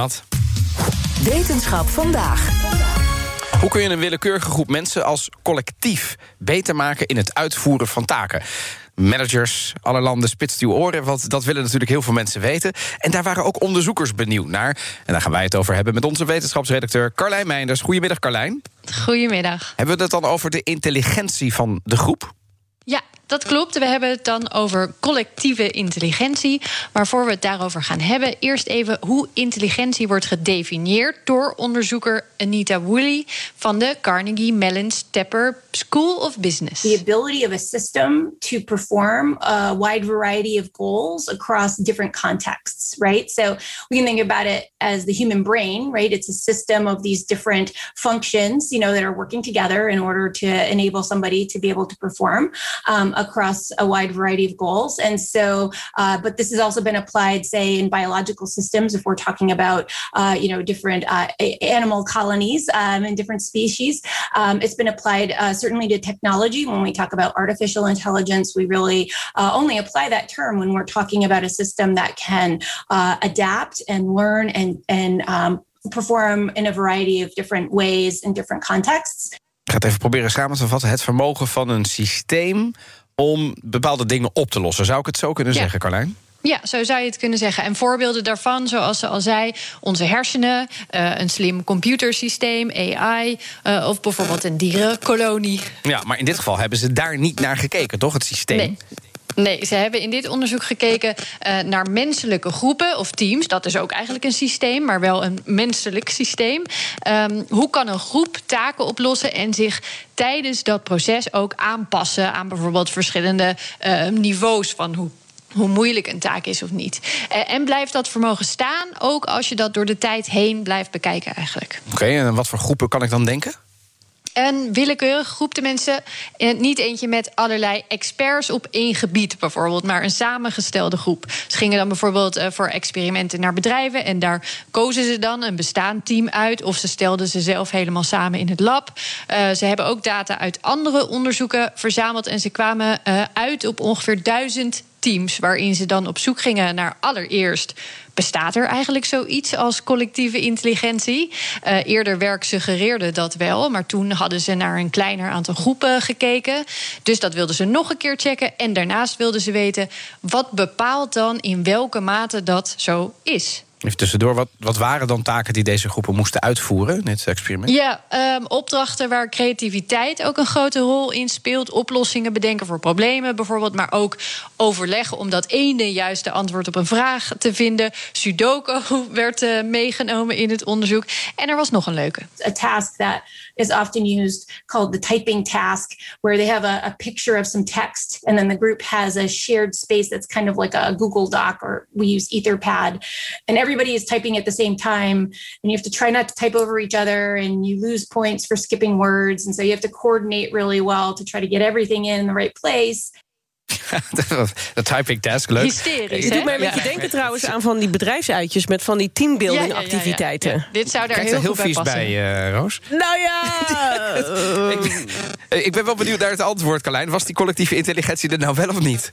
Wat? Wetenschap vandaag. Hoe kun je een willekeurige groep mensen als collectief beter maken in het uitvoeren van taken? Managers, alle landen spitst uw oren, want dat willen natuurlijk heel veel mensen weten. En daar waren ook onderzoekers benieuwd naar. En daar gaan wij het over hebben met onze wetenschapsredacteur Carlijn Meinders. Goedemiddag, Carlijn. Goedemiddag. Hebben we het dan over de intelligentie van de groep? Dat klopt. We hebben het dan over collectieve intelligentie. Maar voor we het daarover gaan hebben, eerst even hoe intelligentie wordt gedefinieerd door onderzoeker Anita Woolley van de Carnegie Mellon Stepper School of Business. The ability of a system to perform a wide variety of goals across different contexts, right? So we can think about it as the human brain, right? It's a system of these different functions, you know, that are working together in order to enable somebody to be able to perform. Um, across a wide variety of goals. And so, uh, but this has also been applied, say, in biological systems, if we're talking about, uh, you know, different uh, animal colonies um, and different species. Um, it's been applied uh, certainly to technology. When we talk about artificial intelligence, we really uh, only apply that term when we're talking about a system that can uh, adapt and learn and, and um, perform in a variety of different ways in different contexts. Ik ga het even proberen samen te vatten. Het vermogen van een systeem om bepaalde dingen op te lossen. Zou ik het zo kunnen Ja. zeggen, Carlijn? Ja, zo zou je het kunnen zeggen. En voorbeelden daarvan, zoals ze al zei, onze hersenen, eh, een slim computersysteem, AI, eh, of bijvoorbeeld een dierenkolonie. Ja, maar in dit geval hebben ze daar niet naar gekeken, toch? Het systeem. Nee. Nee, ze hebben in dit onderzoek gekeken eh, naar menselijke groepen of teams. Dat is ook eigenlijk een systeem, maar wel een menselijk systeem. Ehm, hoe kan een groep taken oplossen en zich tijdens dat proces ook aanpassen aan bijvoorbeeld verschillende eh, niveaus van hoe hoe moeilijk een taak is of niet. Eh, en blijft dat vermogen staan, ook als je dat door de tijd heen blijft bekijken eigenlijk. Oké, en wat voor groepen kan ik dan denken? Een willekeurige groep de mensen. Niet eentje met allerlei experts op één gebied bijvoorbeeld, maar een samengestelde groep. Ze gingen dan bijvoorbeeld eh, voor experimenten naar bedrijven en daar kozen ze dan een bestaand team uit of ze stelden ze zelf helemaal samen in het lab. Eh, ze hebben ook data uit andere onderzoeken verzameld en ze kwamen eh, uit op ongeveer duizend teams waarin ze dan op zoek gingen naar allereerst bestaat er eigenlijk zoiets als collectieve intelligentie? Eh, eerder werk suggereerde dat wel, maar toen hadden ze naar een kleiner aantal groepen gekeken. Dus dat wilden ze nog een keer checken. En daarnaast wilden ze weten wat bepaalt dan in welke mate dat zo is. Even tussendoor, wat, wat waren dan taken die deze groepen moesten uitvoeren in dit experiment? Ja, ehm, opdrachten waar creativiteit ook een grote rol in speelt. Oplossingen bedenken voor problemen bijvoorbeeld. Maar ook overleggen om dat ene juiste antwoord op een vraag te vinden. Sudoku werd eh, meegenomen in het onderzoek. En er was nog een leuke. a task that is often used called the typing task, where they have a, a picture of some text, and then the group has a shared space that's kind of like a Google Doc, or we use Etherpad, and everybody is typing at the same time, and you have to try not to type over each other, and you lose points for skipping words, and so you have to coordinate really well to try to get everything in the right place. De typing task, leuk. Hysterisch, Je doet mij een beetje Ja. denken trouwens aan van die bedrijfsuitjes met van die teambuilding Ja, ja, ja, ja. activiteiten. Ja, dit zou daar Kijk heel, er heel goed bij vies passen. bij, eh, Roos. Nou ja. ik, ben- ik ben wel benieuwd naar het antwoord, Carlijn. Was die collectieve intelligentie er nou wel of niet?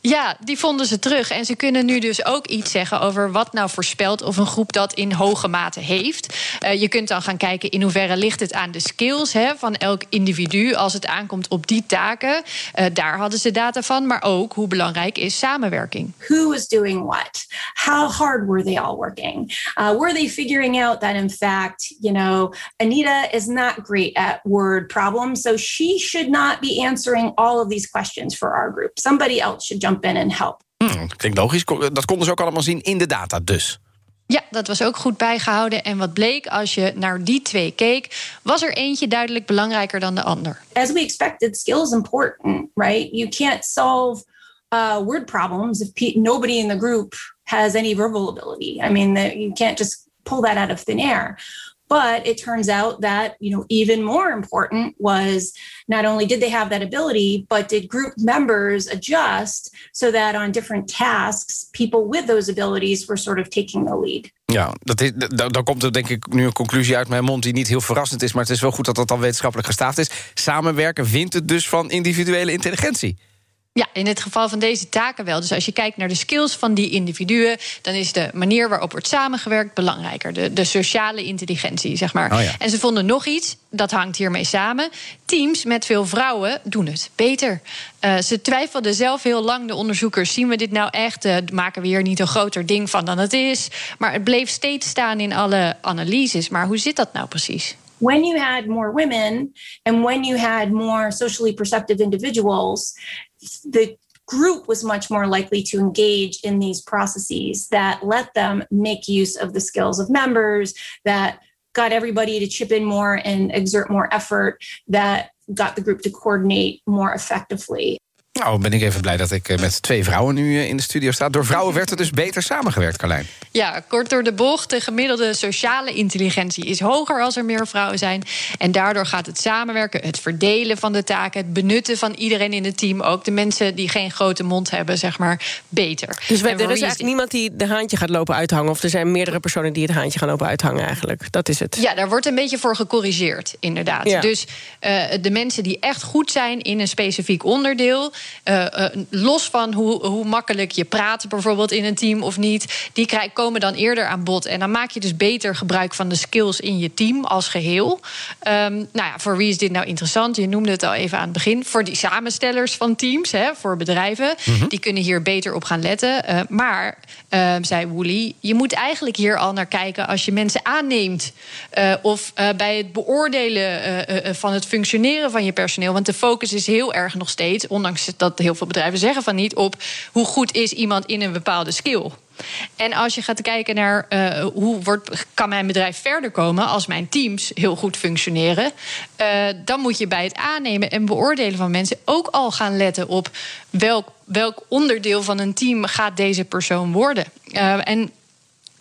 Ja, die vonden ze terug. En ze kunnen nu dus ook iets zeggen over wat nou voorspelt of een groep dat in hoge mate heeft. Eh, je kunt dan gaan kijken in hoeverre ligt het aan de skills hè, van elk individu als het aankomt op die taken. Eh, daar hadden ze data van, maar ook hoe belangrijk is samenwerking. who was doing what how hard were they all working uh, were they figuring out that in fact you know anita is not great at word problems so she should not be answering all of these questions for our group somebody else should jump in and help Hm, klinkt logisch. Dat konden ze ook allemaal zien in de data dus. Ja, dat was ook goed bijgehouden. En wat bleek als je naar die twee keek, was er eentje duidelijk belangrijker dan de ander. as we expected skill is important right you can't solve uh, word problems if nobody in the group has any verbal ability. I mean, you can't just pull that out of thin air. But it turns out that, you know, even more important was not only did they have that ability, but did group members adjust so that on different tasks, people with those abilities were sort of taking the lead. Ja, dat is, dan komt er denk ik nu een conclusie uit mijn mond die niet heel verrassend is, maar het is wel goed dat dat dan wetenschappelijk gestaafd is. Samenwerken wint het dus van individuele intelligentie. Ja, in het geval van deze taken wel. Dus als je kijkt naar de skills van die individuen, dan is de manier waarop wordt samengewerkt belangrijker. De, de sociale intelligentie, zeg maar. Oh ja. En ze vonden nog iets, dat hangt hiermee samen. Teams met veel vrouwen doen het beter. Uh, ze twijfelden zelf heel lang, de onderzoekers. Zien we dit nou echt? Uh, maken we hier niet een groter ding van dan het is? Maar het bleef steeds staan in alle analyses. Maar hoe zit dat nou precies? when you had more women and when you had more socially perceptive individuals, the group was much more likely to engage in these processes that let them make use of the skills of members, that got everybody to chip in more and exert more effort, that got the group to coordinate more effectively. Nou, ben ik even blij dat ik eh, met twee vrouwen nu eh, in de studio sta. Door vrouwen werd er dus beter samengewerkt, Carlijn. Ja, kort door de bocht. De gemiddelde sociale intelligentie is hoger als er meer vrouwen zijn. En daardoor gaat het samenwerken, het verdelen van de taken, het benutten van iedereen in het team, ook de mensen die geen grote mond hebben, zeg maar, beter. Dus er is eigenlijk niemand die de haantje gaat lopen uithangen, of er zijn meerdere personen die het haantje gaan lopen uithangen, eigenlijk. Dat is het. Ja, daar wordt een beetje voor gecorrigeerd, inderdaad. Ja. Dus uh, de mensen die echt goed zijn in een specifiek onderdeel. Uh, uh, los van hoe, hoe makkelijk je praat, bijvoorbeeld in een team of niet, die krijg, komen dan eerder aan bod. En dan maak je dus beter gebruik van de skills in je team als geheel. Um, nou ja, voor wie is dit nou interessant? Je noemde het al even aan het begin. Voor die samenstellers van teams, hè, voor bedrijven, Mhm. die kunnen hier beter op gaan letten. Uh, maar, uh, zei Wooley, je moet eigenlijk hier al naar kijken als je mensen aanneemt. Of bij het beoordelen van het functioneren van je personeel. Want de focus is heel erg nog steeds, ondanks dat heel veel bedrijven zeggen van niet, op hoe goed is iemand in een bepaalde skill. En als je gaat kijken naar uh, hoe wordt, kan mijn bedrijf verder komen als mijn teams heel goed functioneren, uh, dan moet je bij het aannemen en beoordelen van mensen ook al gaan letten op welk, welk onderdeel van een team gaat deze persoon worden. Uh, en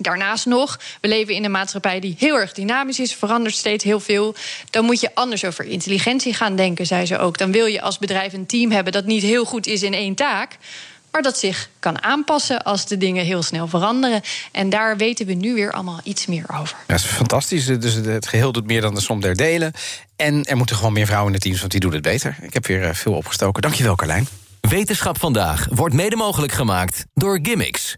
Daarnaast nog, we leven in een maatschappij die heel erg dynamisch is, verandert steeds heel veel. Dan moet je anders over intelligentie gaan denken, zei ze ook. Dan wil je als bedrijf een team hebben dat niet heel goed is in één taak, maar dat zich kan aanpassen als de dingen heel snel veranderen. En daar weten we nu weer allemaal iets meer over. Ja, dat is fantastisch. Dus het geheel doet meer dan de som der delen. En er moeten gewoon meer vrouwen in de teams, want die doen het beter. Ik heb weer veel opgestoken. Dankjewel, Carlijn. Wetenschap vandaag wordt mede mogelijk gemaakt door Gimmicks.